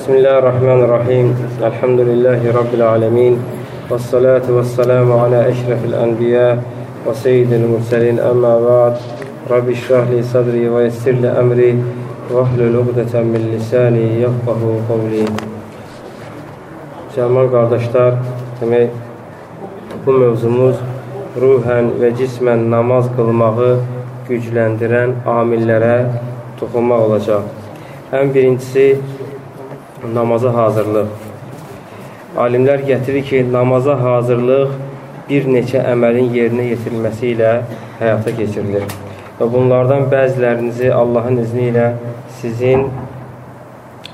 بسم الله الرحمن الرحيم الحمد لله رب العالمين والصلاة والسلام على أشرف الأنبياء وسيد المرسلين أما بعد رب اشرح لي صدري ويسر لي أمري واحلل عقدة من lisani yafqahu qawli Cəmal qardaşlar, demək bu mövzumuz ruhən və cismən namaz qılmağı gücləndirən amillərə toxunmaq olacaq. Ən birincisi namaza hazırlıq. Alimlər gətirir ki, namaza hazırlıq bir neçə əməlin yerinə yetirilməsi ilə həyata keçirilir. Və bunlardan bəzilərinizi Allahın izni ilə sizin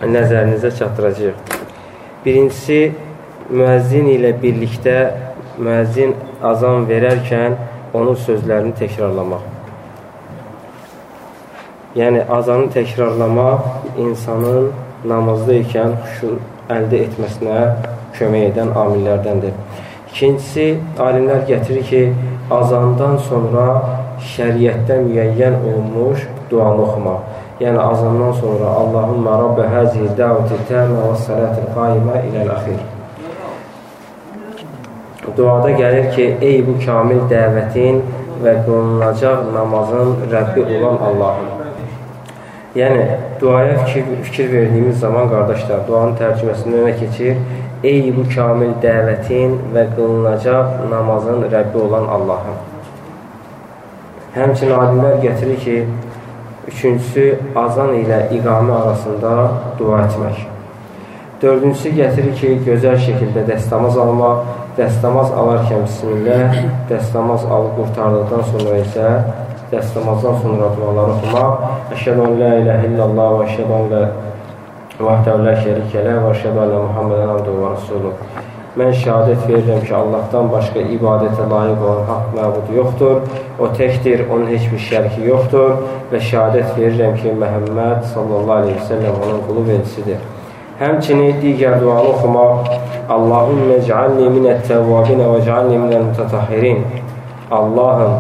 nəzərinizə çatdıracaq. Birincisi, müəzzin ilə birlikdə müəzzin azan verərkən onun sözlərini təkrarlamaq. Yəni, azanı təkrarlamaq insanın namazda ikən xuşu əldə etməsinə kömək edən amillərdəndir. İkincisi, alimlər gətirir ki, azandan sonra şəriətdə müəyyən olmuş duanı oxumaq. Yəni, azandan sonra Allahümmə Rabbə həzihi dəvəti təmə və sələtil qaimə iləl-əxir. Duada gəlir ki, ey bu kamil dəvətin və qılınacaq namazın Rəbbi olan Allahım. Yəni, duaya fikir, fikir verdiyimiz zaman, qardaşlar, duanın tərcüməsində nə keçir? Ey bu kamil dəvətin və qılınacaq namazın Rəbbi olan Allahım. Həmçinin alimlər gətirir ki, Üçüncüsü, azan ilə iqamə arasında dua etmək. Dördüncüsü gətirir ki, gözəl şəkildə dəstəmaz almaq, dəstəmaz alarkən bismillah, dəstəmaz alıb qurtardıqdan sonra isə dəstəmazdan sonra duaları oxumaq. Əşhədu an la ilahe illallah və əşhədu an la vəhdəhu la şərikə lə və əşhədu an Muhammedən abduhu və rasuluhu. Mən şəhadət verirəm ki, Allahdan başqa ibadətə layiq olan haqq məbud yoxdur. O təkdir, onun heç bir şərki yoxdur və şəhadət verirəm ki, Məhəmməd sallallahu aleyhi ve sellem onun qulu velisidir. Həmçinin digər duanı oxumaq Allahümmə cəalni minət-təvvabinə və cəalni minəl-mütətahhirin Allahım,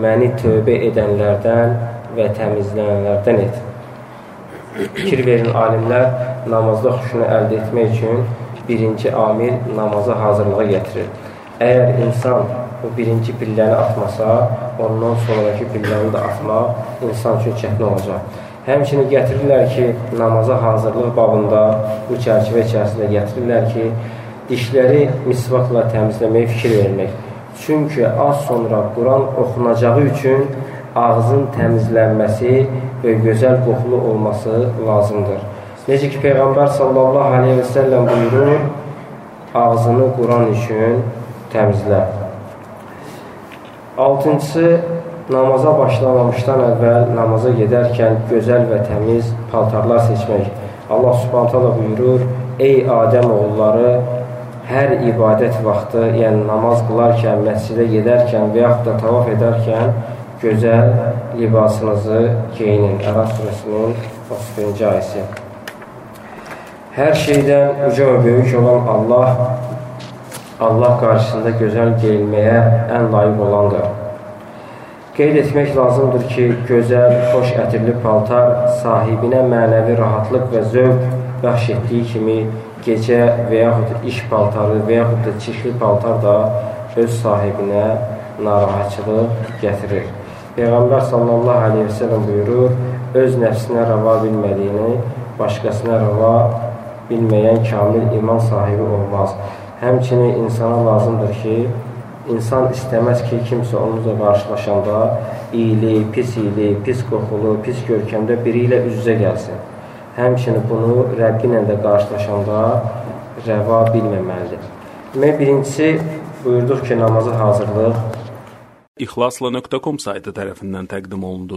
məni tövbə edənlərdən və təmizlənənlərdən et. Fikir verin alimlər namazda xuşunu əldə etmək üçün birinci amil namaza hazırlığa gətirir. Əgər insan bu birinci pilləni atmasa, ondan sonraki pilləni də atmaq insan üçün çətin olacaq. Həmçinin gətirirlər ki, namaza hazırlıq babında bu çərçivə içərisində gətirirlər ki, dişləri misvaqla təmizləməyə fikir vermək. Çünki az sonra Quran oxunacağı üçün ağzın təmizlənməsi və gözəl qoxulu olması lazımdır. Necə ki, Peyğəmbər sallallahu aleyhi və səlləm buyurur, ağzını Quran üçün təmizlə. Altıncısı, namaza başlamamışdan əvvəl namaza gedərkən gözəl və təmiz paltarlar seçmək. Allah subhanətə da buyurur, ey Adəm oğulları, hər ibadət vaxtı, yəni namaz qılarkən, məscidə gedərkən və yaxud da tavaf edərkən gözəl libasınızı geyinin. Ərəb surəsinin 31-ci ayəsi. Hər şeydən uca və böyük olan Allah, Allah qarşısında gözəl geyilməyə ən layiq olandır. Qeyd etmək lazımdır ki, gözəl, xoş ətirli paltar sahibinə mənəvi rahatlıq və zövq bəxş etdiyi kimi gecə və yaxud iş paltarı və yaxud da çirkli paltar da öz sahibinə narahatçılıq gətirir. Peyğəmbər sallallahu aleyhi ve sellem buyurur, öz nəfsinə rava bilmədiyini başqasına rava bilməyən kamil iman sahibi olmaz. Həmçinin insana lazımdır ki, insan istəməz ki, kimsə onunla qarşılaşanda iyili, pis iyili, pis qoxulu, pis görkəmdə biri ilə üz-üzə gəlsin. Həmçinin bunu Rəbbi ilə də qarşılaşanda rəva bilməməlidir. Demək, birincisi buyurduq ki, namaza hazırlıq İxlasla.com saytı tərəfindən təqdim olundu.